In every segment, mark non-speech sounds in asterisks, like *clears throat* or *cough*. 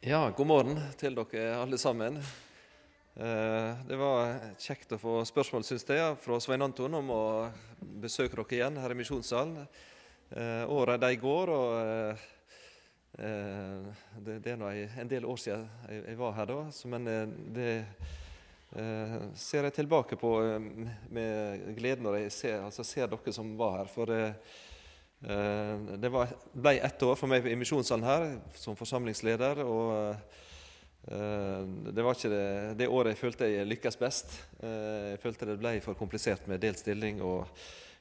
Ja, god morgen til dere alle sammen. Eh, det var kjekt å få spørsmål synes jeg, fra Svein Anton om å besøke dere igjen her i Misjonssalen. Eh, åra de går, og eh, det, det er nå en del år siden jeg var her da. Men det ser jeg tilbake på med glede når jeg ser, altså ser dere som var her. For Eh, det var, ble ett år for meg i misjonssalen her som forsamlingsleder. og eh, Det var ikke det, det, året jeg følte jeg lykkes best. Eh, jeg følte det ble for komplisert med delt stilling og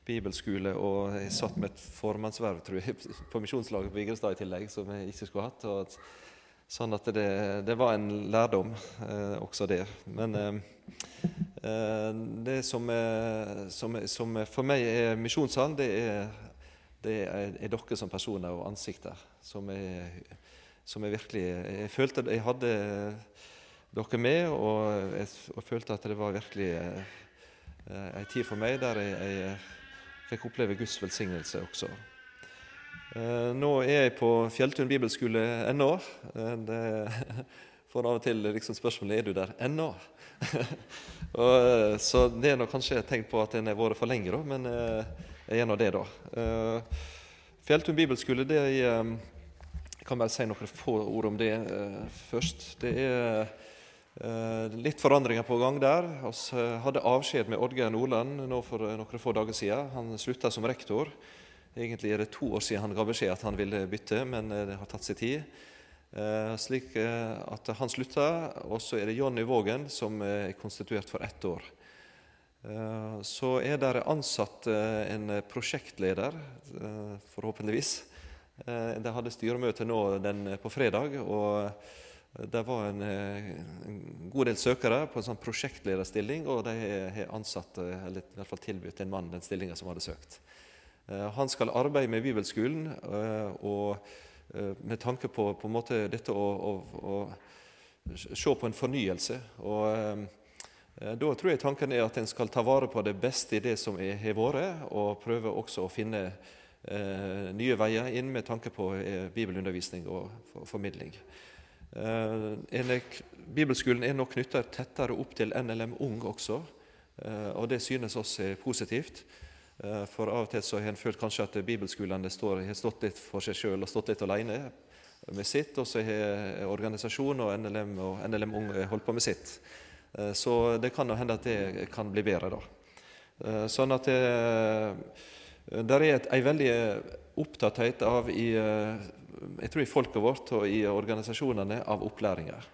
bibelskole. Og jeg satt med et formannsverv tror jeg, *laughs* på misjonslaget på Vigrestad i tillegg, som jeg ikke skulle hatt. Og sånn at det, det, var en lærdom, også det. Men det som, som, som for meg er misjonssalen, det er det er, er, dere som personer og ansikter som jeg, som jeg virkelig Jeg følte jeg hadde dere med, og jeg og følte at det var virkelig eh, en tid for meg der jeg, jeg, fikk oppleve Guds velsignelse også. Eh, nå er jeg på Fjelltun bibelskole ennå. Eh, det *laughs* får av og til liksom spørsmålet er du der ennå. *laughs* så det er nok kanskje et tegn på at en har vært for lenge, da, men er en av det, da. Uh, Fjelltun bibelskole det er Jeg eh, kan bare si noen få ord om det uh, først. Det er litt forandringer på gang der. Vi hadde avskjed med Oddgeir Nordland nå for noen få dager siden. Han slutta som rektor. Egentlig er det to år siden han ga beskjed at han ville bytte, men det har tatt sin tid. slik at han slutta, og så er det Jonny Vågen som er konstituert for ett år. Eh, så er det ansatt eh, en prosjektleder, eh, forhåpentligvis. De hadde styremøte nå den, på fredag, og det var en, en, god del søkere på en sånn prosjektlederstilling, og de har ansatt, eller i hvert fall tilbudt en mann den stillinga som hadde søkt. Han skal arbeide med bibelskolen og med tanke på, på dette å, å, å, se på en fornyelse. og da tror jeg tanken er at en skal ta vare på det beste i det som har vært, og prøve også å finne eh, nye veier inn med tanke på eh, bibelundervisning og for, formidling. Eh, en, bibelskolen er nå knytta tettere opp til NLM Ung også, eh, og det synes oss er positivt. Eh, for av og til så har en følt kanskje at bibelskolene har stått litt for seg sjøl og stått litt alene med sitt, og så har organisasjonen og NLM og NLM Ung holdt på med sitt. Eh, så det kan hende at det kan bli bedre, da. Eh, sånn at det, eh, der er ei veldig opptatthet av i, jeg tror i folket vårt og i organisasjonene av opplæringer.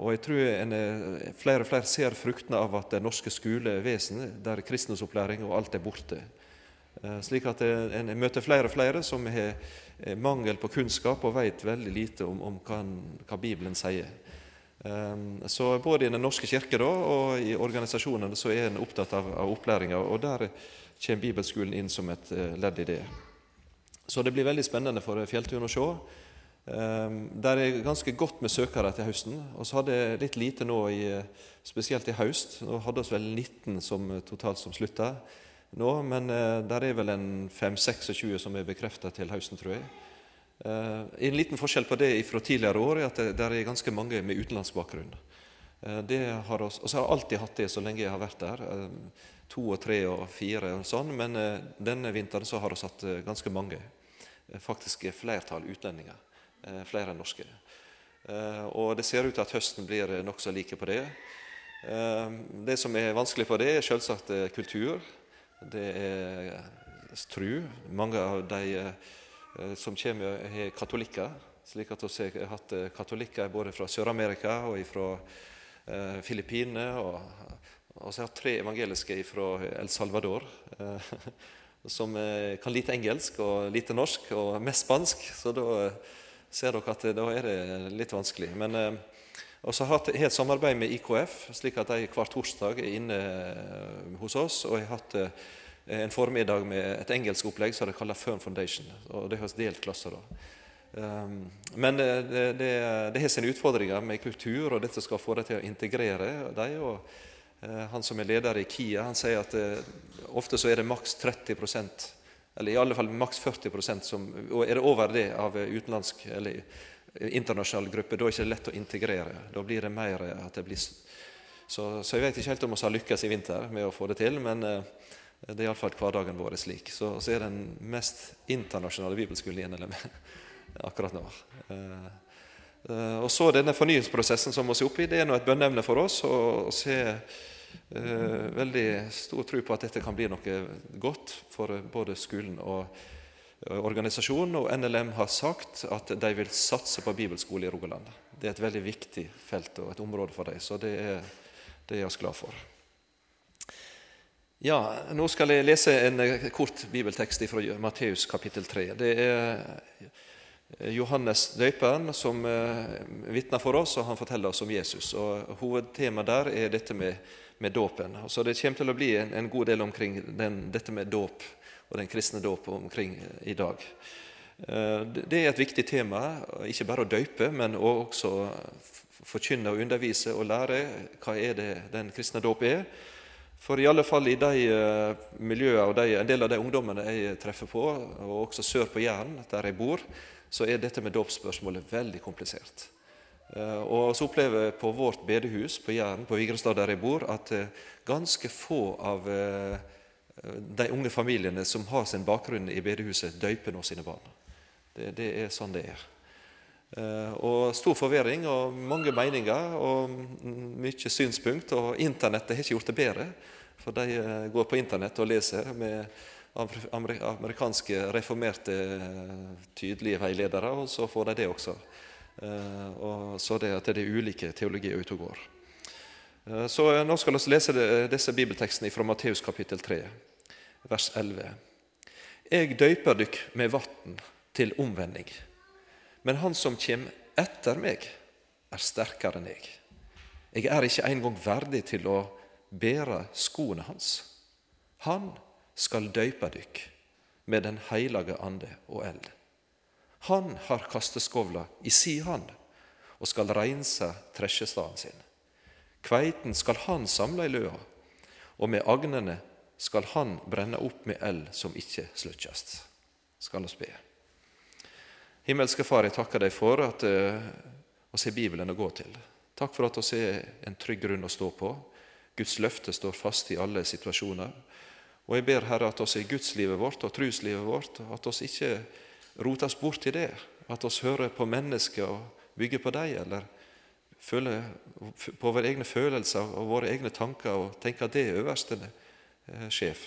Og jeg tror en, flere og flere ser fruktene av at det norske skolevesenet, der kristendomsopplæring og alt er borte. Slik at en møter flere og flere som har mangel på kunnskap og vet veldig lite om, om hva, hva Bibelen sier. Ehm, så både i Den norske kirke da, og i organisasjonene så er en opptatt av, av opplæringa, og der kommer bibelskolen inn som et uh, ledd i det. Så det blir veldig spennende for Fjelltun å se. Um, der er ganske godt med søkere til høsten. Og så hadde jeg litt lite nå, i, spesielt i høst. Nå hadde vi vel 19 som, totalt som slutta nå, men der er vel en 5-26 som er bekrefta til høsten, tror jeg. Eh, en liten forskjell på det fra tidligere år er at det, er ganske mange med utenlandsk bakgrunn. Eh, det og så har jeg alltid hatt det så lenge jeg har vært der. Eh, to og tre og fire og sånn. Men denne vinteren så har vi hatt ganske mange. Faktisk flertall utlendinger. Flere enn norske. Og det ser ut til at høsten blir nokså like på det. Det som er vanskelig på det, er selvsagt kultur. Det er tru. Mange av de som kommer, har katolikker. slik at Vi har hatt eh, katolikker både fra Sør-Amerika og fra eh, Filippinene. Og, så har hatt tre evangeliske fra El Salvador. Eh, *laughs* som eh, kan lite engelsk og lite norsk, og mest spansk. Så da ser dere at da er det litt vanskelig. Men eh, og så har jeg et samarbeid med IKF, slik at de hver torsdag er inne hos oss. Og jeg har hatt en formiddag med et engelsk opplegg som de kaller Firm Foundation. og Det har delt klasser da. Um, men det, det, har sine utfordringer med kultur, og dette skal få dem til å integrere dem. og uh, Han som er leder i KIA, han sier at uh, ofte så er det maks 30% eller i alle fall maks 40% som, og er det over det av utenlandsk eller internasjonal gruppe, da er det ikke lett å integrere. Da blir det mer at det blir så, så jeg vet ikke helt om vi har lykkes i vinter med å få det til, men eh, det er iallfall hverdagen vår slik. Så, så er den mest internasjonale bibelskolen i NLM *laughs* akkurat nå. Eh, eh, og så denne fornyelsesprosessen som vi er oppe i, det er nå et bønneemne for oss. Og, vi har eh, veldig stor tro på at dette kan bli noe godt for både skolen og organisasjonen. Og NLM har sagt at de vil satse på bibelskole i Rogaland. Det er et veldig viktig felt og et område for dem. Så det er, det er glad for. Ja, Nå skal jeg lese en kort bibeltekst fra Matteus kapittel 3. Det er Johannes døperen som eh, vitner for oss, og han forteller oss om Jesus. Og Hovedtemaet der er dette med, med dåpen. Så det kommer til å bli en, en god del omkring den, dette med dåp og den kristne dåp omkring eh, i dag. Eh, det er et viktig tema, ikke bare å døype, men også forkynne og undervise og lære hva er det den kristne dåp er. For i alle fall i de miljøene og de, en del av de ungdommene jeg treffer på, og også sør på Jæren, der jeg bor, så er dette med dåpsspørsmålet veldig komplisert. Eh, og så opplever jeg på vårt bedehus på Jæren, på Vigrestad der jeg bor, at eh, ganske få av eh, de unge familiene som har sin bakgrunn i bedehuset, døyper nå sine barn. Det, det er sånn det er. Og stor forvirring og mange meninger og mye synspunkt. Og internettet har ikke gjort det bedre, for de går på internett og leser med amerikanske reformerte, tydelige veiledere, og så får de det også. Eh, og så det at det er ulike teologier ute og går. Eh, så Nå skal vi lese disse bibeltekstene fra Matteus kapittel 3, vers 11. Jeg døyper dykk med vann til omvending, men han som kjem etter meg, er sterkere enn jeg. Jeg er ikke engang verdig til å bære skoene hans. Han skal døype dykk med Den heilage ande og eld. Han har kasteskovla i si hand og skal reinse tresjestaden sin. Kveiten skal han samle i løa, og med agnene skal han brenne opp med eld som ikke sluttjast. Skal oss be. Himmelske Far, jeg takker deg for at vi har Bibelen å gå til. Takk for at oss er en trygg grunn å stå på. Guds løfte står fast i alle situasjoner. Og jeg ber Herre at oss i gudslivet vårt og truslivet vårt at oss ikke rotes bort i det. At oss hører på mennesker og bygger på dem, eller føler på våre egne følelser og våre egne tanker og tenker at det er øverste eh, sjef.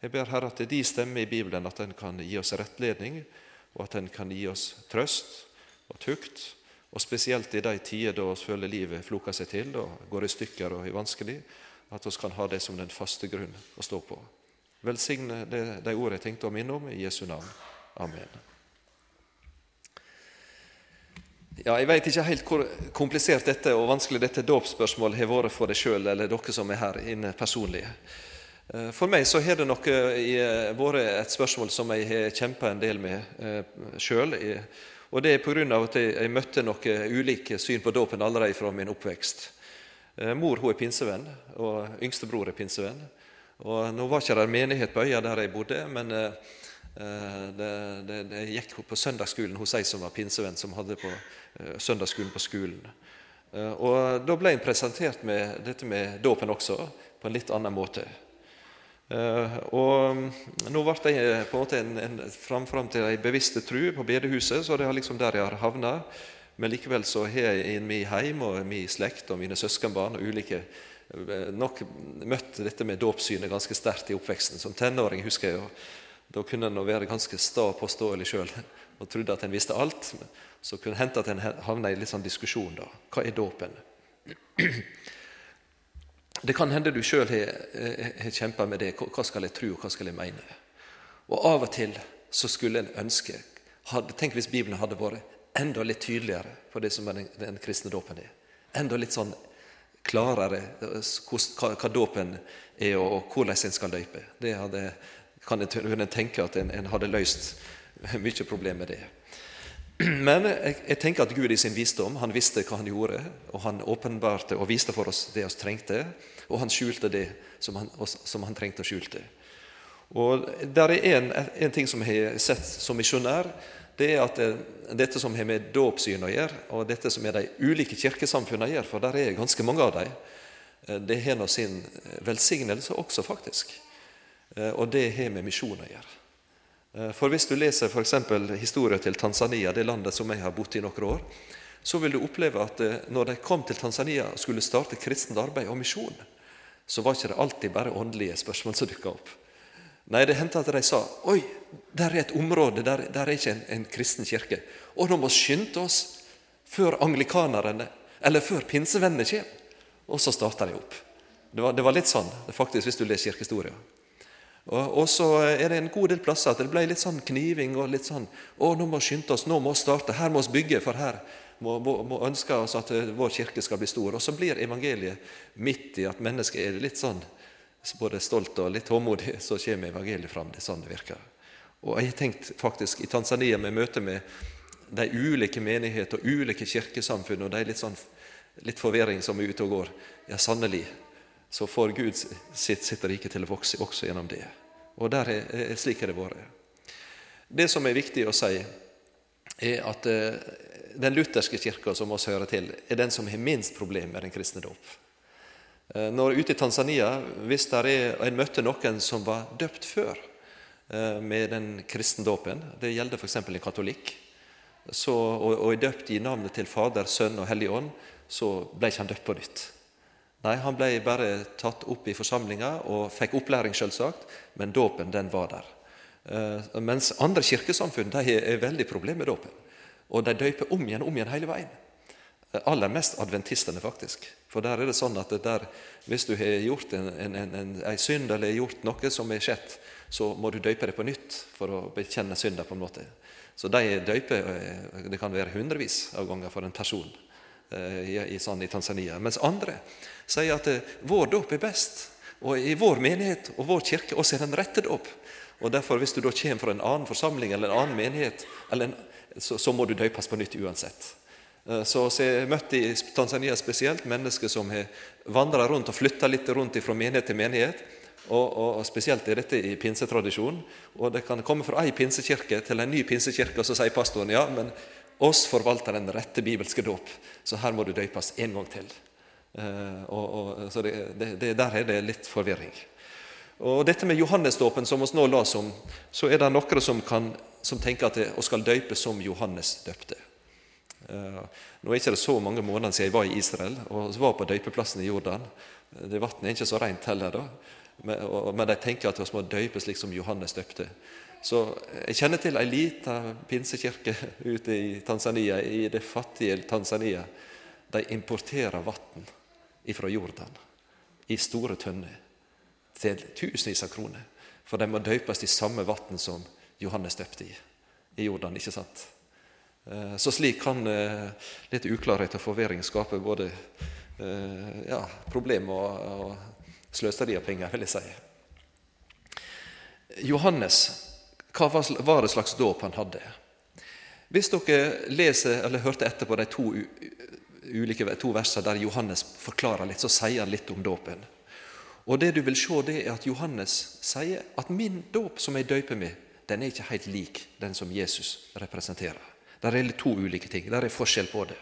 Jeg ber Herre at det er de stemmer i Bibelen at den kan gi oss rettledning, og at den kan gi oss trøst og tukt. Og spesielt i de tider da vi føler livet floker seg til og går i stykker og er vanskelig, at vi kan ha det som den faste grunn å stå på. Velsigne de, de ordene jeg tenkte å minne om, i Jesu navn. Amen. Ja, Jeg vet ikke helt hvor komplisert dette og vanskelig dette dåpsspørsmålet har vært for deg sjøl eller dere som er her inne personlig. Eh, for meg så har det nok eh, vært et spørsmål som jeg har kjempa en del med eh, sjøl. Og det er pga. at jeg møtte noen ulike syn på dåpen allerede fra min oppvekst. Mor hun er pinsevenn, og yngstebror er pinsevenn. Og Nå var ikke det menighet på øya der jeg bodde, men eh, eh, det, det, gikk på søndagsskolen hos ei som var pinsevenn, som hadde på eh, søndagsskolen på skolen. Og Da ble jeg presentert med dette med dåpen også, på en litt annen måte. Og Nå ble jeg på en måte en, en fram, fram til ei bevisste tru på bedehuset, så det er liksom der jeg har havna. Men likevel så har jeg i min heim og min slekt og mine søskenbarn og ulike nok møtt dette med dåpssynet ganske sterkt i oppveksten. Som tenåring husker jeg, jo da kunne en være ganske sta og påståelig sjøl og trodde at en visste alt. Så kunne det hende at en havna i litt sånn diskusjon. da. Hva er dåpen? Det kan hende du sjøl har, har kjempa med det. Hva skal jeg tro, og hva skal jeg mene? Og av og til så skulle en ønske hadde, Tenk hvis Bibelen hadde vært enda litt tydeligere på det som den, den kristne dåpen er. Enda litt sånn klarere hva, hva dåpen er, og, hvordan en skal løpe. Det hadde, kan en tenke at en, en hadde løst mye problem med det. *clears throat* Men jeg, jeg, tenker at Gud i sin visdom han visste hva han gjorde, og han åpenbarte og viste for oss det vi trengte, og han skjulte det som han, som han trengte å skjulte. Og Der er en, en ting som jeg har sett som misjonær. det er at eh, dette som har med dåpssyn å gjøre, og dette som er de ulike kirkesamfunnene gjør, for der er ganske mange av dem, eh, det har nå sin velsignelse også, faktisk. Og det har med misjon å gjøre. For hvis du leser f.eks. historien til Tanzania, det landet som jeg har bodd i noen år, så vil du oppleve at når de kom til Tanzania og skulle starte kristent arbeid og misjon, så var ikke det alltid bare åndelige spørsmål som dukka opp. Nei, det hendte at de sa oi, der er et område, der, der er ikke en, en, kristen kirke. Og nå må vi skynde oss før anglikanerne, eller før pinsevennene kommer. Og så starta de opp. Det var, det var, litt sånn, faktisk, hvis du leser kirkehistoria. Og, så er det en god del plasser at det ble litt sånn kniving og litt sånn Å, nå må vi skynde oss, nå må vi starte, her må vi bygge, for her må, må, må ønske oss at vår kirke skal bli stor. Og så blir evangeliet midt i at mennesket er litt sånn både stolt og litt håmodig, så kommer evangeliet fram. Det er sånn det virker. Og jeg har tenkt faktisk i Tanzania med møte med de ulike menigheter og ulike kirkesamfunn, og de litt sånn litt forvirring som er ute og går. Ja, sannelig så får Gud sitt, sitt rike til å vokse også gjennom det. Og der er, slik har det vært. Det som er viktig å si, er at eh, den lutherske kirka som oss hører til, er den som har minst problem med den kristne dåp. Eh, når ute i Tanzania, hvis der er, en møtte noen som var døpt før eh, med den kristendåpen, det gjelder f.eks. en katolikk, så, og, og er døpt i navnet til Fader, Sønn og Hellig Ånd, så ble ikke han døpt på nytt. Nei, han ble bare tatt opp i forsamlinga og fikk opplæring, selvsagt, men dåpen den var der. Eh, mens andre kirkesamfunn de er veldig problemer med dåpen. Og de døper om igjen om igjen hele veien. Aller mest adventistene, faktisk. For der er det sånn at der, hvis du har gjort en, en, en, en synd eller gjort noe som er skjedd, så må du døpe det på nytt for å bekjenne synda. på en måte. Så de døyper eh, det kan være hundrevis av ganger for en person eh, i, i, sånn, i Tanzania. Mens andre sier at eh, vår dåp er best. Og i vår menighet og vår kirke også er den rette dåp. Og derfor, hvis du da kommer fra en annen forsamling eller en annen menighet, en, så, så må du døpes på nytt uansett. Eh, så jeg har møtt i Tanzania spesielt mennesker som har vandra rundt og flytta litt rundt fra menighet til menighet. Og, og, Spesielt er dette i pinsetradisjonen. Og Det kan komme fra ei pinsekirke til en ny pinsekirke, og så sier pastoren ja, men oss forvalter den rette bibelske dåp, så her må du døpes en gang til. Uh, og, og, så det, det, Der er det litt forvirring. Og Dette med Johannesdåpen, som vi nå las om, så er det noen som, som tenker at vi skal døpe som Johannes døpte. Eh, nå er det ikke så mange måneder siden jeg var i Israel og var på døypeplassen i Jordan. Det Vannet er ikke så rent heller, da. men de tenker at vi må døype slik som Johannes døpte. Så Jeg kjenner til ei lita pinsekirke *laughs* ute i Tanzania, i det fattige Tanzania. De importerer vann fra Jordan i store tønner til tusenvis av kroner. For de må døypes i samme vann som Johannes døpte i i Jordan. ikke sant? Eh, så slik kan eh, litt uklarhet og forvirring skape både eh, ja, problem og, og sløseri av penger, vil jeg si. Johannes, hva var det slags dåp han hadde? Hvis dere leser eller hørte etter på de to, ulike, to versene der Johannes forklarer litt, så sier han litt om dåpen. Og det du vil se, det er at Johannes sier at min dåp som jeg døper med, den er ikke helt lik den som Jesus representerer. Det er to ulike ting. Det er forskjell på det.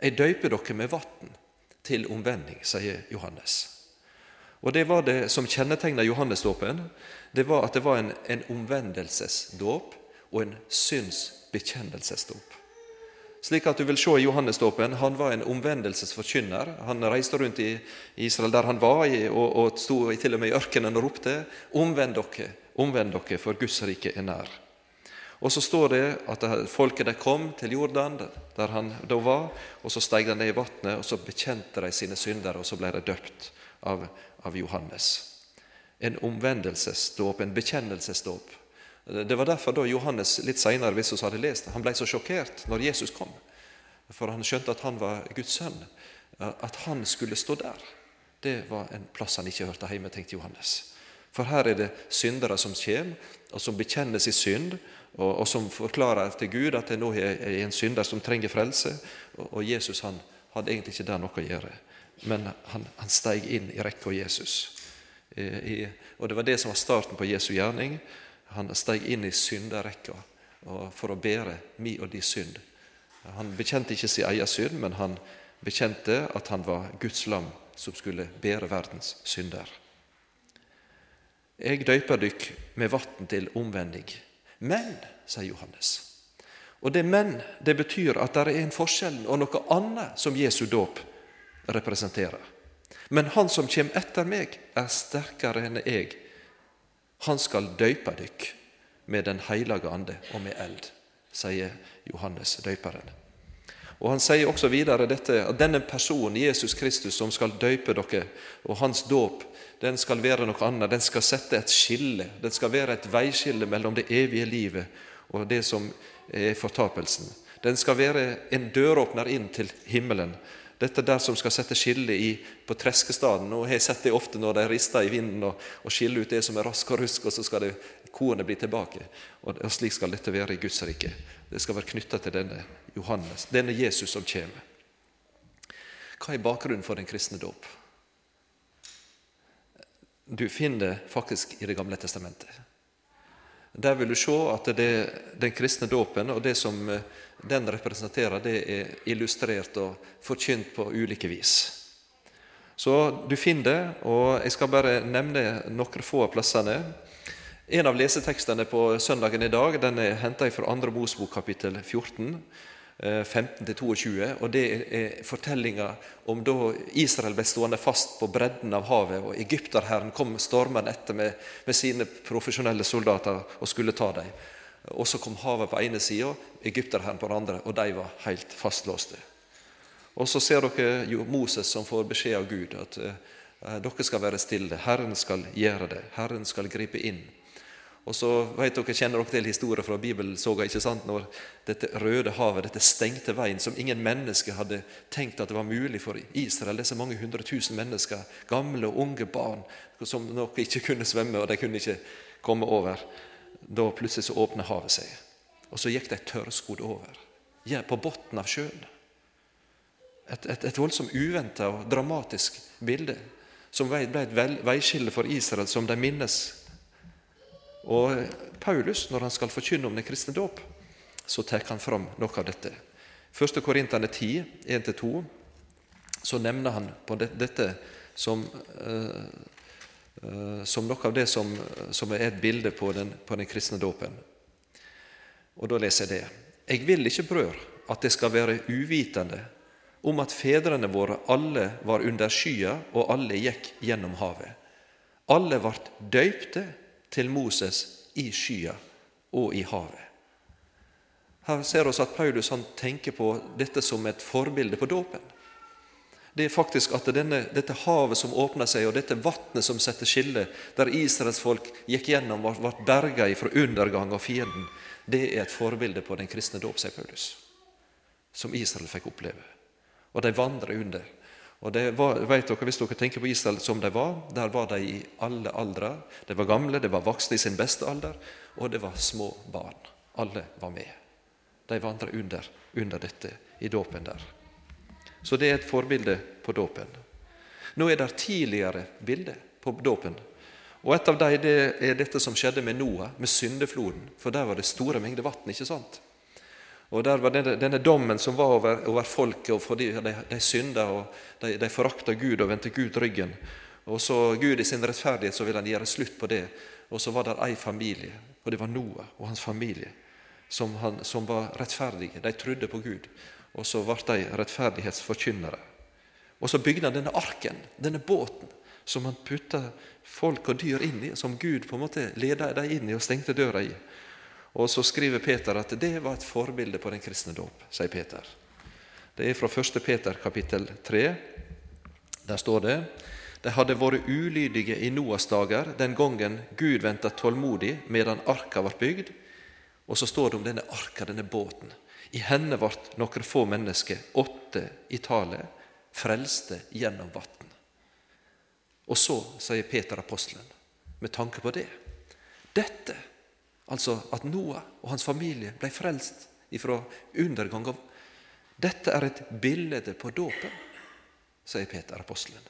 Jeg døper dere med vann til omvending, sier Johannes. Og Det var det som kjennetegna Johannesdåpen. Det var at det var en, en omvendelsesdåp og en synsbekjennelsesdåp. Slik at du vil se i Johannesdåpen, Han var en omvendelsesforkynner. Han reiste rundt i Israel der han var, og, og sto til og med i ørkenen og ropte:" Omvend dere, omvend dere, for Guds rike er nær. Og så står det at folket de kom til Jordan, der han da var, og så steg de ned i vannet, og så bekjente de sine synder, og så ble de døpt av, av Johannes. En omvendelsesdåp, en bekjennelsesdåp. Det var derfor da Johannes litt senere, hvis vi hadde lest han ble så sjokkert når Jesus kom. For han skjønte at han var Guds sønn. At han skulle stå der, det var en plass han ikke hørte hjemme, tenkte Johannes. For her er det syndere som kommer, og som bekjenner sin synd, og, og, som forklarer til Gud at det nå er en synder som trenger frelse. Og, og Jesus han hadde egentlig ikke der noe å gjøre, men han, han steg inn i rekka Jesus. I, og Det var det som var starten på Jesu gjerning. Han steg inn i synderekka for å bære mi og di synd. Han bekjente ikke sin egen synd, men han bekjente at han var Guds lam som skulle bære verdens synder. Jeg døyper dykk med vann til omvending. Men, sier Johannes. Og det men det betyr at det er en forskjell og noe annet som Jesu dåp representerer. Men han som kommer etter meg, er sterkere enn jeg. Han skal døype dykk med Den hellige ande og med eld, sier Johannes døyperen. Og Han sier også videre dette, at denne personen, Jesus Kristus, som skal døype dere, og hans dåp, den skal være noe annet. Den skal sette et skille. Den skal være et veiskille mellom det evige livet og det som er fortapelsen. Den skal være en døråpner inn til himmelen. Dette der som skal sette skille i, på treskestaden. og Jeg har sett det ofte når de rister i vinden og, og skiller ut det som er rask og rusk, og så skal det, kornet bli tilbake. Og, og Slik skal dette være i Guds rike. Det skal være knytta til denne Johannes, denne Jesus som kommer. Hva er bakgrunnen for den kristne dåp? Du finner det faktisk i Det gamle testamentet. Der vil du se at det, den kristne dåpen og det som eh, den representerer, det er illustrert og forkynt på ulike vis. Så du finner det, og jeg skal bare nevne noen få av plassene. En av lesetekstene på søndagen i dag den er henta fra 2. Mosbok kapittel 14. 15-22, eh, og det er fortellinga om da Israel ble stående fast på bredden av havet, og egypterherren kom stormende etter med, med, sine profesjonelle soldater og skulle ta dem. Og så kom havet på ene sida, egypterherren på den andre, og de var helt fastlåste. Og så ser dere jo Moses som får beskjed av Gud at eh, dere skal være stille, Herren skal gjøre det, Herren skal gripe inn. Og så vet dere, Kjenner dere til historien fra Bibelsoga ikke sant? når dette Røde havet, dette stengte veien, som ingen mennesker hadde tenkt at det var mulig for Israel, disse mange hundre tusen mennesker, gamle og unge barn, som nok ikke kunne svømme, og de kunne ikke komme over. Da plutselig så åpna havet seg, og så gikk det et tørrskodd over, ja, på bunnen av sjøen. Et, et, et voldsomt uventa og dramatisk bilde som ble et veiskille for Israel, som de minnes og Paulus, når han skal forkynne om den kristne dåp, så tar han fram noe av dette. 1. Korinterne 10, 1-2, så nevner han på dette som, uh, som noe av det som, som, er et bilde på den, på den kristne dåpen. Og Da leser jeg det. Jeg vil ikke, brør, at det skal være uvitende om at fedrene våre alle var under skya, og alle gikk gjennom havet. Alle ble døypte til Moses i skya og i havet. Her ser vi at Paulus tenker på dette som et forbilde på dåpen. Det er faktisk at denne, dette havet som åpner seg, og dette vannet som setter skille, der Israels folk gikk gjennom og ble berga fra undergang og fienden, det er et forbilde på den kristne dåp, sier Paulus, som Israel fikk oppleve. Og de vandrer under. Og det var, vet dere, Hvis dere tenker på Israel som de var, der var de i alle aldre. De var gamle, de var voksne i sin beste alder, og det var små barn. Alle var med. De vandra under, under dette i dåpen der. Så det er et forbilde på dåpen. Nå er det tidligere bilder på dåpen. Og Et av dem det er dette som skjedde med Noah, med syndefloden. For der var det store mengder vann. ikke sant? Og Der var denne, denne dommen som var over, over folket, og fordi de, de synda og de, de forakta Gud og vendte Gud ryggen. Og så Gud i sin rettferdighet så ville han gjøre slutt på det. Og så var det ei familie, og det var Noah og hans familie, som, han, som var rettferdige. De trodde på Gud, og så ble de rettferdighetsforkynnere. Og så bygde han denne arken, denne båten, som han putta folk og dyr inn i, som Gud på en måte leda dem inn i og stengte døra i. Og så skriver Peter at det var et forbilde på den kristne dåp, sier Peter. Det er fra 1. Peter kapittel 3. Der står det de hadde vært ulydige i Noas dager, den gangen Gud venta tålmodig medan arka ble bygd. Og så står det om denne arka, denne båten. I henne ble noen få mennesker, åtte i tallet, frelste gjennom vann. Og så sier Peter apostelen, med tanke på det Dette Altså at Noah og hans familie ble frelst ifra undergang. av Dette er et bilde på dåpen, sier Peter apostelen,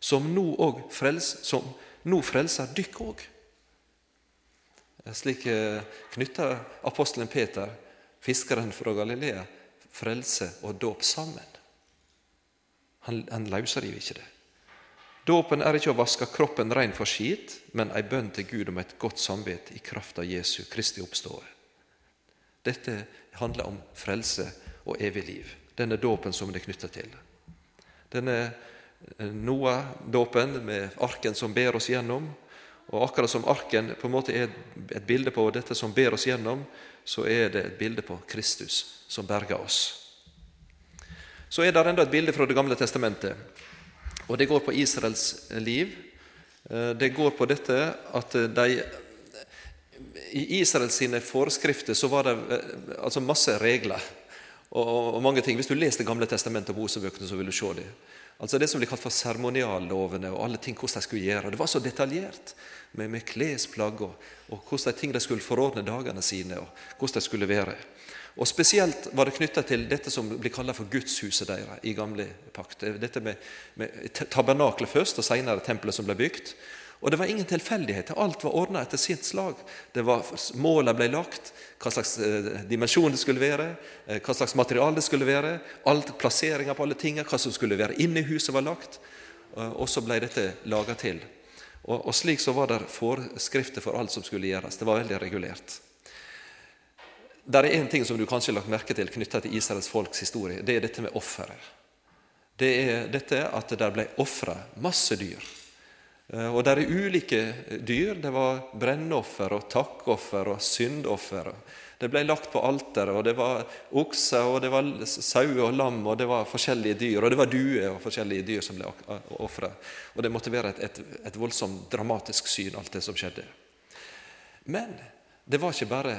som nå, frels, som nå frelser dykk òg. Slik eh, knytter apostelen Peter, fiskeren fra Galilea, frelse og dåp sammen. Han, han løsriver ikke det. Dåpen er ikke å vaske kroppen ren for skit, men ei bønn til Gud om et godt samvitt i kraft av Jesu Kristi oppståelse. Dette handler om frelse og evig liv. Denne dåpen som det er knytta til. Denne eh, Noah-dåpen med arken som ber oss gjennom. Og akkurat som arken på en måte er et bilde på dette som ber oss gjennom, så er det et bilde på Kristus som berger oss. Så er det enda et bilde fra Det gamle testamentet. Og det går på Israels liv. Eh, det går på dette at de I Israels sine forskrifter så var det eh, altså masse regler og, og mange ting. Hvis du leser Det gamle testamentet og Mosebøkene, så vil du se det. Altså Det som blir kalt for seremoniallovene og alle ting hvordan de skulle gjøre. Det var så detaljert med, med klesplagg og, og hvordan de ting de skulle forordne dagene sine, og hvordan de skulle være. Og Spesielt var det knytta til dette som blir kalla for gudshuset deres i gamle pakt. Dette med, med tabernaklet først, og senere tempelet som ble bygd. Og det var ingen tilfeldigheter. Alt var ordna etter sitt slag. Det var, Måla ble lagt, hva slags eh, dimensjon det skulle være, eh, hva slags materiale det skulle være. alt Plasseringa på alle tingene, hva som skulle være inne i huset, var lagt. Og så ble dette laga til. Og slik så var det forskrifter for alt som skulle gjøres. Det var veldig regulert. Det er én ting som du kanskje har lagt merke til knytta til Israels folks historie. Det er dette med offeret. Det er dette at det ble ofra masse dyr. Eh, og det er ulike dyr. Det var brennoffer og takkoffer og syndoffer. Det ble lagt på alteret, og det var okser, og det var sau og lam, og det var forskjellige dyr, og det var duer og forskjellige dyr som ble ofra. Og det måtte være et, et, et voldsomt dramatisk syn, alt det som skjedde. Men det var ikke bare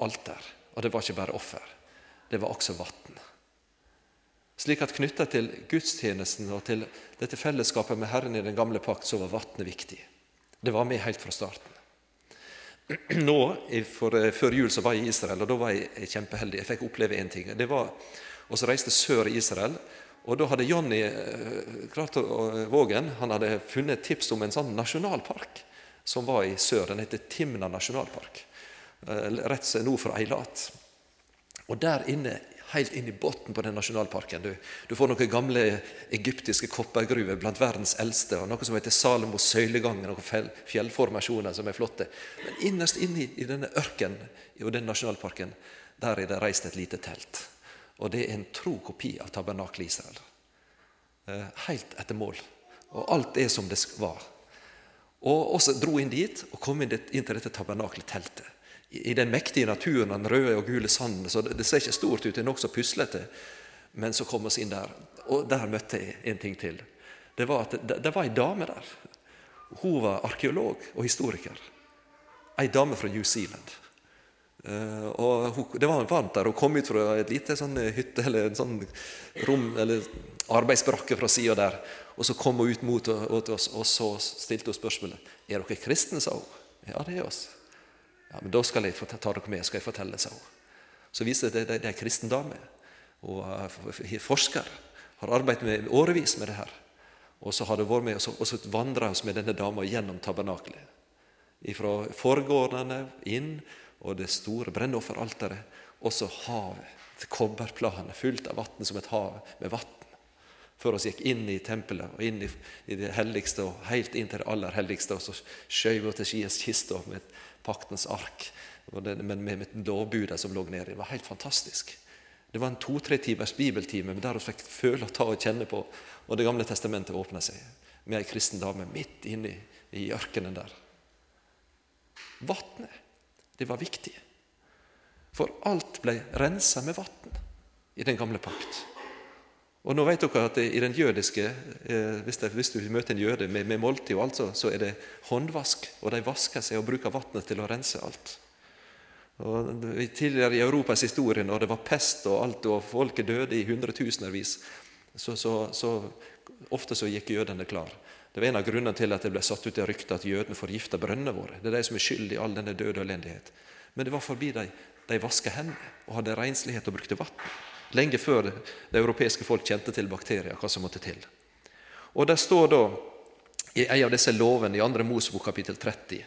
alter. Og det var ikke bare offer, det var også vann. Slik at knytta til gudstjenesten og til dette fellesskapet med Herren i den gamle pakt, så var vannet viktig. Det var med helt fra starten. *clears throat* Nå, for, eh, Før jul så var jeg i Israel, og da var jeg kjempeheldig. Jeg fikk oppleve én ting. Det var, og så reiste sør i Israel, og da hadde Jonny eh, klart Vågen han hadde funnet et tips om en sånn nasjonalpark som var i sør. Den heter Timna nasjonalpark. Eh, rett nord for Eilat. Og der inne, helt inn i bunnen på den nasjonalparken, du, du, får noen gamle egyptiske koppergruver blant verdens eldste, og noe som heter Salomos søylegang, noen fjellformasjoner som er flotte. Men innerst inne i denne ørkenen og den nasjonalparken, der er det reist et lite telt. Og det er en tro kopi av tabernakelet Israel. Eh, helt etter mål. Og alt er som det var. Og også dro inn dit og kom inn, til dette tabernakelet, teltet i den mektige naturen, den røde og gule sanden. Så det, det ser ikke stort ut, det er nokså puslete. Men så kom vi inn der, og der møtte jeg en ting til. Det var at det, det var ei dame der. Hun var arkeolog og historiker. Ei dame fra New Zealand. Uh, og hun, Det var varmt der. Hun kom ut fra et lite sånn hytte eller en sånn rom, eller arbeidsbrakke fra sida der. Og Så kom hun ut mot oss, og så stilte hun spørsmålet er dere kristne. sa hun. Ja, det er oss. Ja, men Da skal jeg ta dere med, skal jeg fortelle, sa hun. Så viser det at det er en kristen dame. Og er forsker, har arbeidet med årevis med det her. Og så har det vært med, og så, vandra vi med denne dama gjennom tabernakelet. Fra forgårdene inn, og det store brennofferalteret, og så havet. Kobberplanet fullt av vann som et hav med vann. Før vi gikk inn i tempelet og inn i, det helligste, og helt inn til det aller helligste. Og så skjøv vi til skies kista med paktens ark, men med, med lovbudet som lå nedi. Det var helt fantastisk. Det var en to-tre timers bibeltime der vi fikk føle og ta og kjenne på. Og Det gamle testamentet åpna seg med ei kristen dame midt inne i ørkenen der. Vatnet, det var viktig. For alt ble rensa med vann i den gamle pakt. Og nå vet dere at I den jødiske, eh, hvis, du møter en jøde med, måltid, og alt, så, så er det håndvask. Og de vasker seg og bruker vannet til å rense alt. Og tidligere i Europas historie, når det var pest og alt, og folket døde i hundretusenvis, så, så, så, ofte så gikk jødene klar. Det var en av grunnene til at det ble satt ut i rykte at jødene forgifta brønnene våre. Det er de som er skyld i all denne død og elendighet. Men det var forbi de, de vaska hendene og hadde renslighet og brukte vann. Lenge før det europeiske folk kjente til bakterier, hva som måtte til. Og Det står da i en av disse lovene i 2. Mosebok kapittel 30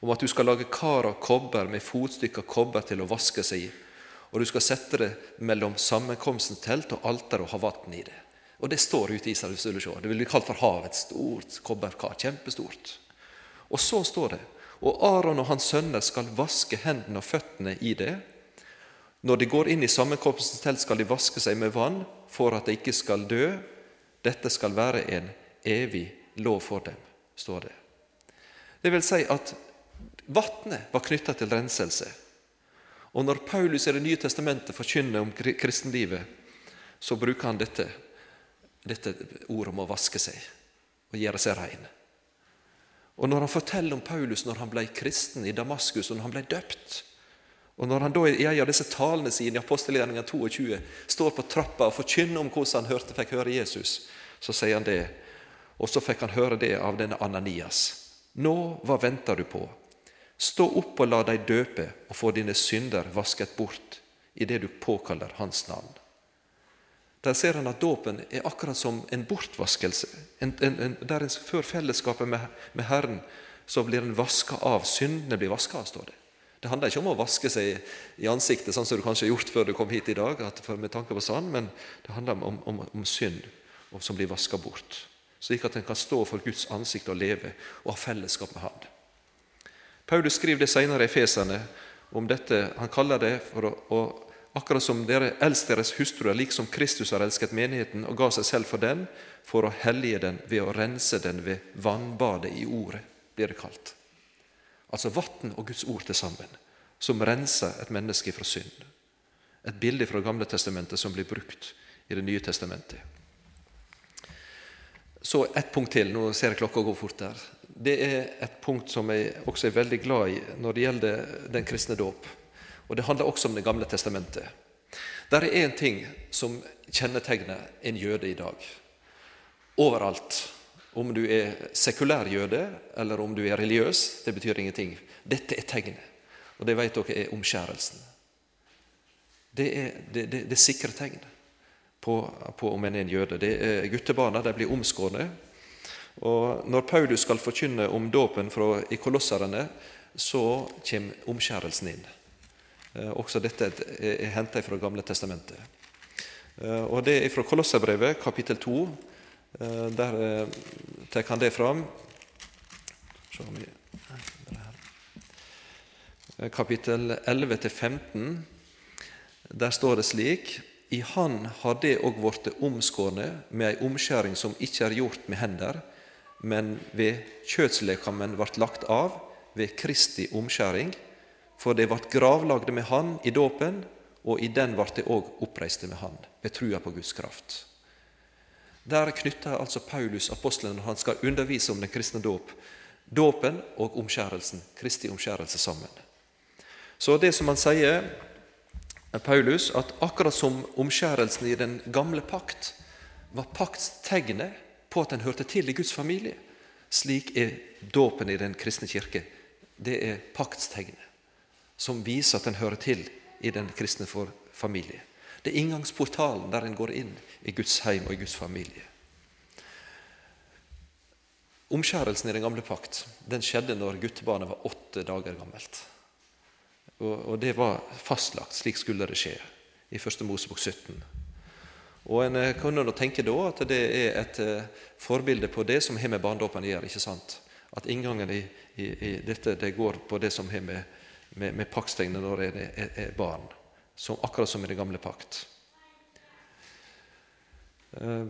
om at du skal lage kar av kobber med fotstykker kobber til å vaske seg i, og du skal sette det mellom sammenkomstens telt og alter og ha vann i det. Og det står ute i Israel. hvis. Det vil bli kalt for havet. Stort kobberkar. Kjempestort. Og så står det og Aron og hans sønner skal vaske hendene og føttene i det. Når de går inn i sammenkomstens telt, skal de vaske seg med vann for at de ikke skal dø. Dette skal være en evig lov for dem, står det. Det vil si at vannet var knytta til renselse. Og når Paulus i Det nye testamentet forkynner om kristenlivet, så bruker han dette, dette ordet om å vaske seg og gjøre seg rein. Og når han forteller om Paulus når han ble kristen i Damaskus, og når han ble døpt, og når han da i en av disse talene sine i apostelgjerningen 22 står på trappa og forkynner om hvordan han hørte, fikk høre Jesus, så sier han det. Og så fikk han høre det av denne Ananias. Nå, hva venter du på? Stå opp og la deg døpe og få dine synder vasket bort idet du påkaller Hans navn. Der ser han at dåpen er akkurat som en bortvaskelse. En, en, en, der en før fellesskapet med, med Herren så blir en vaska av. Syndene blir vaska av, står det. Det handler ikke om å vaske seg i ansiktet, sånn som du kanskje har gjort før du kom hit i dag, med tanke på sand, men det handler om, om, om synd som blir vaska bort. Slik at en kan stå for Guds ansikt og leve og ha fellesskap med Han. Paulus skriver det senere i Fesene om dette. Han kaller det for å, å akkurat som dere elsker deres hustruer, liksom Kristus har elsket menigheten og ga seg selv for den, for å hellige den ved å rense den ved vannbadet i Ordet, blir det kalt. Altså vann og Guds ord til sammen, som renser et menneske fra synd. Et bilde fra Gamle testamentet som blir brukt i Det nye testamentet. Så ett punkt til. Nå ser jeg klokka gå fort der det er et punkt som jeg også er veldig glad i når det gjelder den kristne dåp. Og det handler også om Det gamle testamentet. Der er én ting som kjennetegner en jøde i dag. Overalt. Om du er sekulær jøde, eller om du er religiøs, det betyr ingenting. Dette er tegnet. Og det vet dere er omskjærelsen. Det er det, det, det sikre tegn på, på, om en er en jøde. Det er Guttebarna de blir omskårne og Når Paulus skal forkynne om dåpen i kolosserne, så kommer omskjærelsen inn. Eh, også dette er henta fra Gamle testamentet. Eh, og Det er fra Kolosserbrevet, kapittel 2. Eh, der tar han det fram. Kapittel 11-15. Der står det slik I Han har det òg blitt omskårne med ei omskjæring som ikke er gjort med hender, men ved kjøtslekamen vart lagt av ved Kristi omskjæring, for det vart gravlagde med Han i dåpen, og i den vart det òg oppreiste med Han, ved trua på Guds kraft. Der knytter altså Paulus apostelen når han skal undervise om den kristne dåp, dåpen og omskjærelsen, Kristi omskjærelse sammen. Så det som han sier, Paulus, at akkurat som omskjærelsen i den gamle pakt var paktstegnet på at en hørte til i Guds familie. Slik er dåpen i den kristne kirke. Det er paktstegnet som viser at en hører til i den kristne familie. Det er inngangsportalen der en går inn i Guds heim og i Guds familie. Omskjærelsen i den gamle pakt den skjedde når guttebarnet var åtte dager gammelt. Og, og Det var fastlagt. Slik skulle det skje i 1. Mosebok 17. Og En eh, kunne nå tenke da at det er et uh, forbilde på det som har med barnedåpen å gjøre. ikke sant? At inngangen i, i, i, dette det går på det som har med, med, med når en er, er, barn. Som, akkurat som i den gamle pakt. Uh,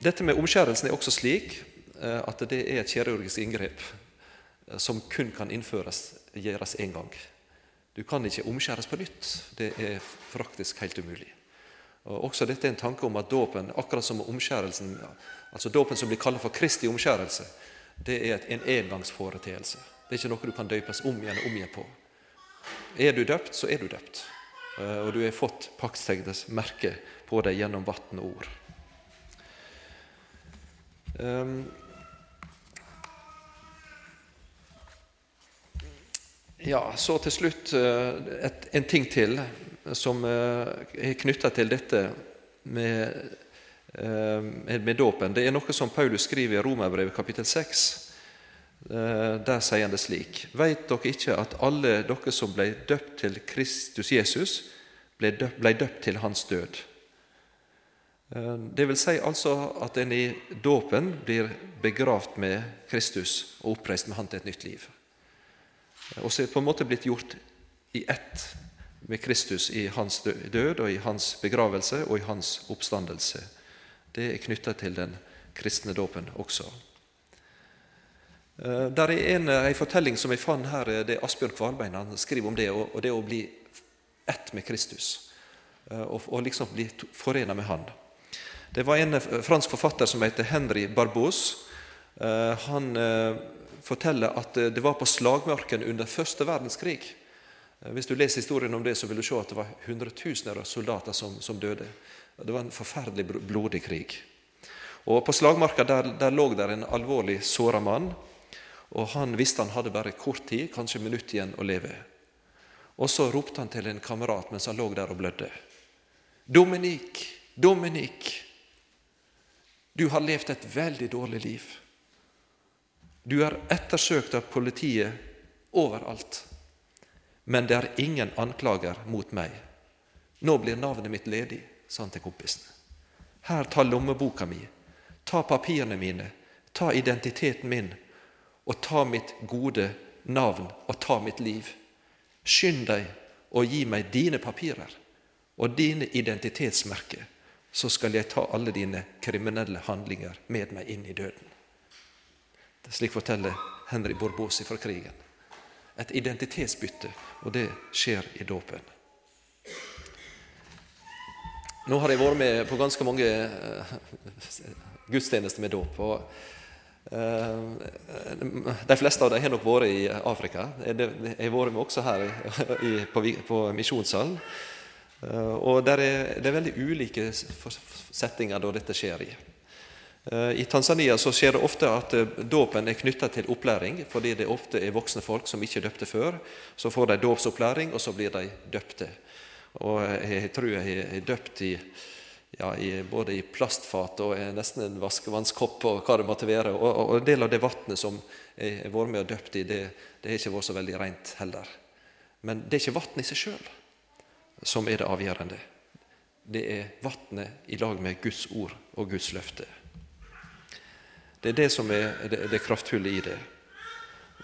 dette med omskjærelsen er også slik uh, at det er et kirurgisk inngrep som kun kan innføres, gjøres én gang. Du kan ikke omskjæres på nytt. Det er praktisk helt umulig. Og også Dette er en tanke om at dåpen, akkurat som omskjærelsen, altså dåpen som blir kalt for Kristi omskjærelse, det er en engangsforeteelse. Det er ikke noe du kan døpes om igjen og om igjen på. Er du døpt, så er du døpt. Eh, og du har fått paktstegnets merke på deg gjennom vann og ord. Um, ja, så til slutt eh, et, en ting til som eh, er knytta til dette med, med dåpen. Det er noe som Paulus skriver i Romerbrevet kapittel 6. Der sier han det slik.: Veit dere ikke at alle dere som ble døpt til Kristus Jesus, ble døpt, ble døpt til hans død? Det vil si altså at en i dåpen blir begravd med Kristus og oppreist med Han til et nytt liv. Og så er det på en måte blitt gjort i ett med Kristus i hans død og i hans begravelse og i hans oppstandelse. Det er knytta til den kristne dåpen også. Eh, der er en, en fortelling som jeg fant her, det er Asbjørn Kvalbein han skriver om det, og det å bli ett med Kristus. Eh, og, og liksom bli forena med Han. Det var en fransk forfatter som heter Henry Barbos. Eh, han forteller at det var på slagmarken under første verdenskrig. Hvis du leser historien om det, så vil du se at det var hundretusener av soldater som, som døde. Det var en forferdelig blodig krig. Og På slagmarka der, der lå der en alvorlig såra mann. Og Han visste han hadde bare kort tid, kanskje minutt igjen å leve. Og Så ropte han til en kamerat mens han lå der og blødde. Dominik, Dominik, du har levd et veldig dårlig liv. Du er ettersøkt av politiet overalt, men det er ingen anklager mot meg. Nå blir navnet mitt ledig, sa han til kompisen. Her, ta lommeboka mi, ta papirene mine, ta identiteten min, og ta mitt gode navn, og ta mitt liv. Skynd deg og gi meg dine papirer og dine identitetsmerker, så skal jeg ta alle dine kriminelle handlinger med meg inn i døden. Det Slik forteller Henry Borbosi fra krigen. Et identitetsbytte, og det skjer i dåpen. Nå har jeg vært med på ganske mange eh, gudstjenester med dåp. og De fleste av dem har nok vært i Afrika. Jeg har vært med også her *laughs* på, Misjonssalen. Eh, og det er, veldig ulike settinger da dette skjer i. I Tanzania så skjer det ofte at dåpen er knytta til opplæring, fordi det ofte er voksne folk som ikke døpte før. Så får de dåpsopplæring, og så blir de døpte. Og jeg tror jeg er døpt i, ja, i, både i plastfat og nesten en vaskevannskopp og hva det måtte være. Og, og en del av det vannet som jeg har vært med og døpt i, det, har ikke vært så veldig rent heller. Men det er ikke vannet i seg sjøl som er det avgjørende. Det er vannet i lag med Guds ord og Guds løfte. Det er det som er det, det kraftfulle i det.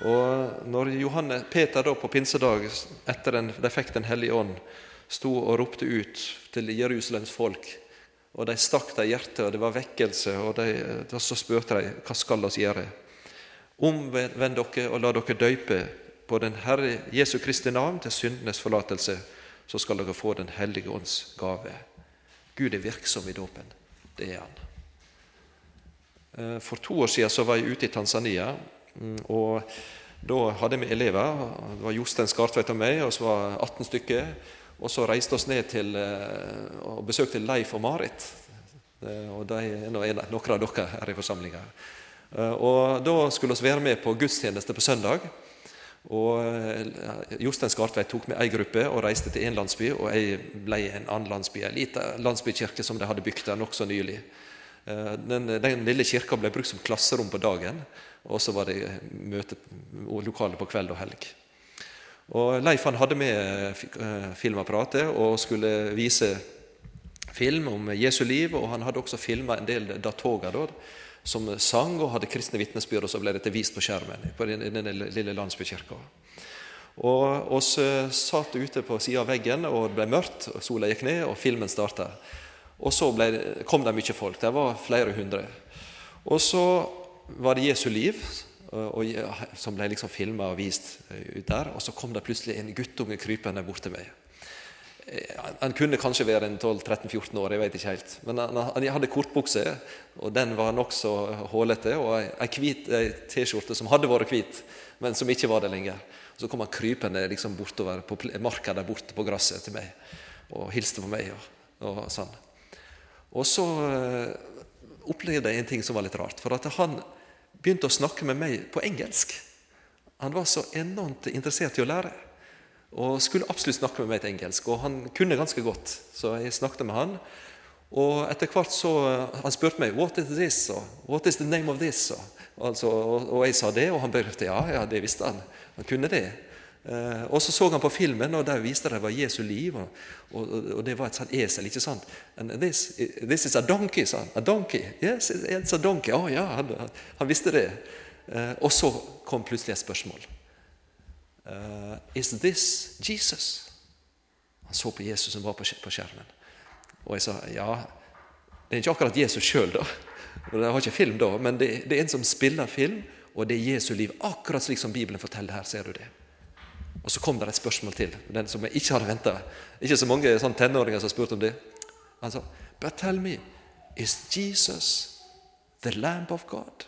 Og når Johanne, Peter da på pinsedag, etter den, de fikk Den hellige ånd, sto og ropte ut til Jerusalems folk. Og de stakk dem i hjertet, og det var vekkelse. Og, de, da så spurte de hva skal oss gjøre. Omvend dere og la dere døype på den Herre Jesu Kristi navn til syndenes forlatelse, så skal dere få Den hellige ånds gave. Gud er virksom i dåpen. Det er han. Eh, for to år siden så var jeg ute i Tanzania. Mm, og Da hadde vi elever. Det var Jostein Skartveit og meg, og så var 18 stykker. Og så reiste vi ned til eh, og besøkte Leif og Marit. Eh, og de er noen av dere her i forsamlinga. Eh, og Da skulle vi være med på gudstjeneste på søndag. Og Jostein Skartveit tok med ei gruppe og reiste til én landsby. Og jeg ble i en annen landsby, en liten landsbykirke som de hadde bygd der nokså nylig. Den, den, lille kirka ble brukt som klasserom på dagen, og så var det møte lokale på kveld og helg. Og Leif han hadde med eh, filmapparatet og skulle vise film om Jesu liv. Og han hadde også filma en del datoger da, som sang og hadde kristne vitnesbyrd. Og så ble dette vist på skjermen på denne lille landsbykirka. Og oss satt ute på sida av veggen, og det ble mørkt, og sola gikk ned, og filmen starta. Og så ble, kom det mye folk. Det var flere hundre. Og så var det Jesu liv og, som ble liksom filma og vist eh, ut der. Og så kom det plutselig en guttunge krypende bort til meg. Eh, han kunne kanskje være en 12-13-14 år, jeg vet ikke helt. Men han, han hadde kortbukse, og den var nokså hålete. Og ei T-skjorte som hadde vært hvit, men som ikke var det lenger. Så kom han krypende liksom bortover på marka der borte på gresset til meg og hilste på meg. og, og sånn. Og så opplevde jeg en ting som var litt rart. For at han begynte å snakke med meg på engelsk. Han var så enormt interessert i å lære og skulle absolutt snakke med meg på engelsk. Og han kunne ganske godt, så jeg snakket med han. Og etter hvert så Han spurte meg 'What is this?' og 'What is the name of this?' Og, altså, og, og jeg sa det, og han bekreftet ja, ja, det visste han. Han kunne det. Eh, og så så han på filmen, og der viste det var Jesu liv. Og, og, og det var et sånt esel. ikke sant? And this, this is a donkey, sa han. A donkey. Yes, it's a donkey. Å oh, ja, han, han, visste det. Eh, og så kom plutselig et spørsmål. Uh, is this Jesus? Han så på Jesus som var på skjermen. Og jeg sa ja, det er ikke akkurat Jesus sjøl, da. Jeg har ikke film da, men det, det, er en som spiller film, og det er Jesu liv. Akkurat slik som Bibelen forteller her. ser du det. Og så kom det et spørsmål til, den som jeg ikke hadde venta. Ikke så mange sånn tenåringer som har spurt om det. Han sa, But tell me, is Jesus the lamb of God?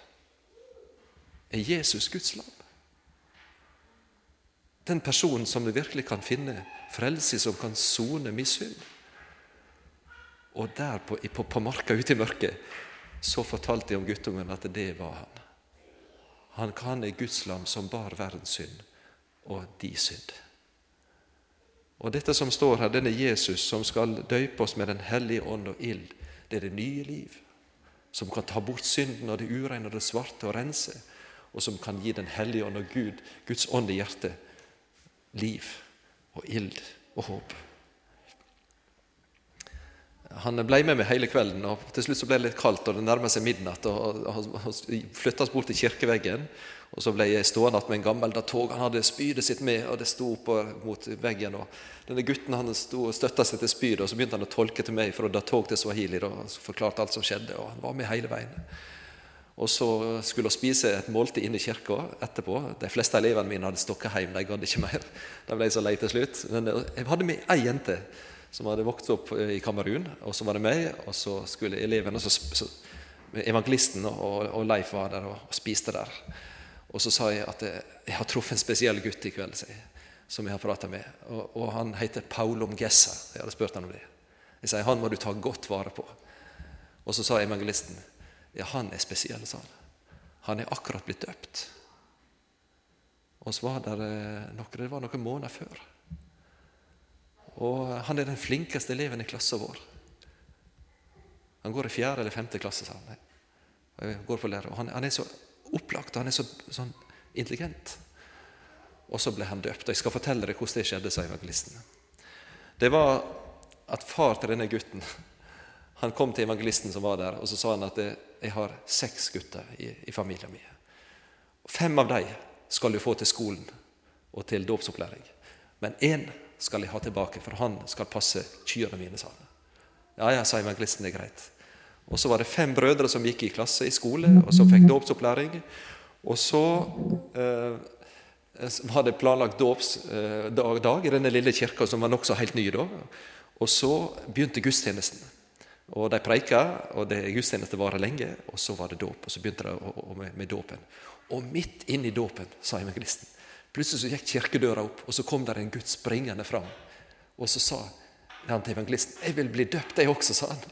Er Jesus Guds lam? Den personen som du virkelig kan finne frelse, som kan sone synd. Og der på, på, på marka ute i mørket så fortalte de om guttungen at det var han. Han kan er Guds lam som bar verdens synd og de synd. Og Dette som står her, denne Jesus som skal døype oss med Den hellige ånd og ild, det er det nye liv. Som kan ta bort synden og det ureine og det svarte og rense. Og som kan gi Den hellige ånd og Gud, Guds ånd i hjertet, liv og ild og håp. Han ble med meg hele kvelden, og til slutt så ble det litt kaldt, og det nærmet seg midnatt. og, Han flytta oss bort til kirkeveggen. Og Så ble jeg stående med en gammel tog. Han hadde spydet sitt med, og det sto opp mot veggen. og Denne gutten han sto og støtta seg til spydet, og så begynte han å tolke til meg fra tog til swahili. og forklarte alt som skjedde, og Han var med hele veien. Og Så skulle vi spise et måltid inne i kirka etterpå. De fleste elevene mine hadde stukket hjem, de gadd ikke mer. De ble så lei til slutt. Men jeg hadde med ei jente som hadde vokst opp i Kamerun, og så var det meg. Og så skulle elevene, så, så Evangelisten og, og Leif var der og, og spiste der. Og så sa jeg at jeg har truffet en spesiell gutt i kveld jeg, som jeg har prata med. Og, og, han heter Paulom Gessa. Jeg hadde spurt han om det. Jeg sier han må du ta godt vare på. Og så sa evangelisten ja, han er spesiell, sa han. Han er akkurat blitt døpt. Og så var det, eh, noe, det var noen måneder før. Og han er den flinkeste eleven i klassen vår. Han går i fjerde eller femte klasse, sa han. Jeg går på lærer, og han, han er så opplagt, han er så sånn intelligent. Og så ble han døpt. og Jeg skal fortelle deg hvordan det skjedde, sa evangelisten. Det var at far til denne gutten han kom til evangelisten som var der, og så sa han at jeg har seks gutter i, i familien min. Fem av dem skal du få til skolen og til dåpsopplæring. Men én skal jeg ha tilbake, for han skal passe kyrne mine, sa han. Ja, ja, sa evangelisten, det er greit. Og så var det fem brødre som gikk i klasse i skole, og som fikk dåpsopplæring. Og så eh, var det planlagt dåpsdag eh, i denne lille kirka, som var nokså helt ny da. Og så begynte gudstjenesten. Og De preika, og det gudstjeneste varer lenge. Og så var det dåp, og så begynte det med, med dåpen. Og midt inni dåpen, sa evangelisten, plutselig så gikk kirkedøra opp, og så kom der en gutt springende fram. Og så sa han til evangelisten 'Jeg vil bli døpt, jeg også', sa han.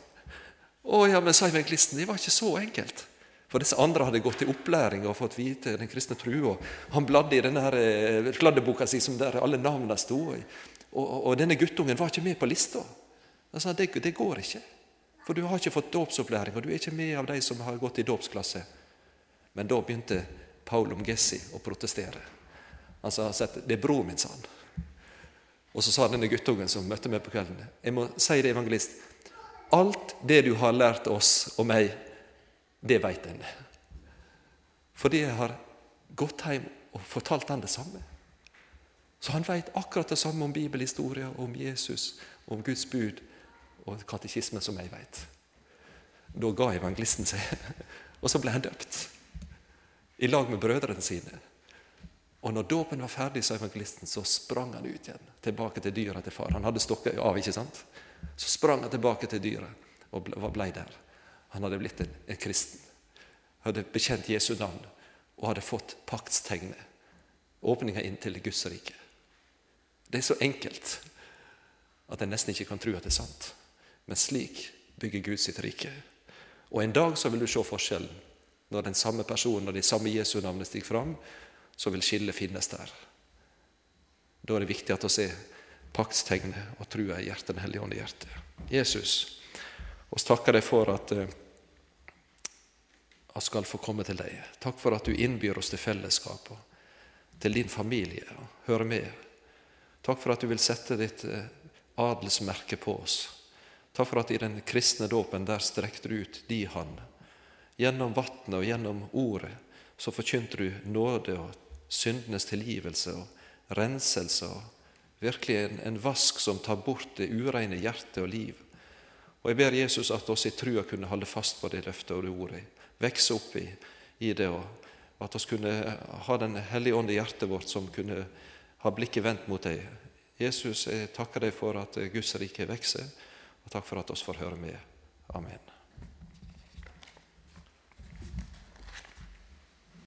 Å ja, men sa evangelisten, det var ikke så enkelt. For disse andre hadde gått i opplæring og fått vite den kristne trua. Han bladde i denne eh, kladdeboka si som der alle navnene sto. Og, og, denne guttungen var ikke med på lista. Sa det, det går ikke. For du har ikke fått dåpsopplæring, og du er ikke med av de som har gått i dåpsklasse. Men da begynte Paul Omgessi å protestere. Han sa at det er broren min, sa han. Og så sa denne guttungen som møtte meg på kvelden, jeg må si det, evangelist, Alt det du har lært oss og meg, det veit en. Fordi jeg har gått hjem og fortalt han det samme. Så han veit akkurat det samme om bibelhistoria, om Jesus, om Guds bud og katekismen som jeg veit. Da ga evangelisten seg, *laughs* og så ble han døpt. I lag med brødrene sine. Og når dåpen var ferdig, sa evangelisten, så sprang han ut igjen. Tilbake til dyra til far. Han hadde stokka av, ikke sant? Så sprang han tilbake til dyret og ble der. Han hadde blitt en, en kristen. Hadde bekjent Jesu navn og hadde fått paktstegnet. Åpninga inn til Guds rike. Det er så enkelt at en nesten ikke kan tro at det er sant. Men slik bygger Gud sitt rike. Og en dag så vil du se forskjellen. Når den samme personen og de samme Jesu navnet stiger fram, så vil skillet finnes der. Da er det viktig at vi ser paktstegnet og trua i hjertet, Den hellige ånd i hjertet. Jesus, oss takker deg for at vi eh, skal få komme til deg. Takk for at du innbyr oss til fellesskap og til din familie og hører med. Takk for at du vil sette ditt eh, adelsmerke på oss. Takk for at i den kristne dåpen der strekte du ut di hand. Gjennom vannet og gjennom ordet så forkynte du nåde og syndenes tilgivelse og renselse og virkelig en, en vask som tar bort det ureine hjertet og liv. Og Jeg ber Jesus at oss i trua kunne holde fast på det løftet og det ordet, vokse opp i, i det, og at oss kunne ha Den hellige ånd i hjertet vårt som kunne ha blikket vendt mot deg. Jesus, jeg takker deg for at Guds rike vokser, og takk for at oss får høre med. Amen.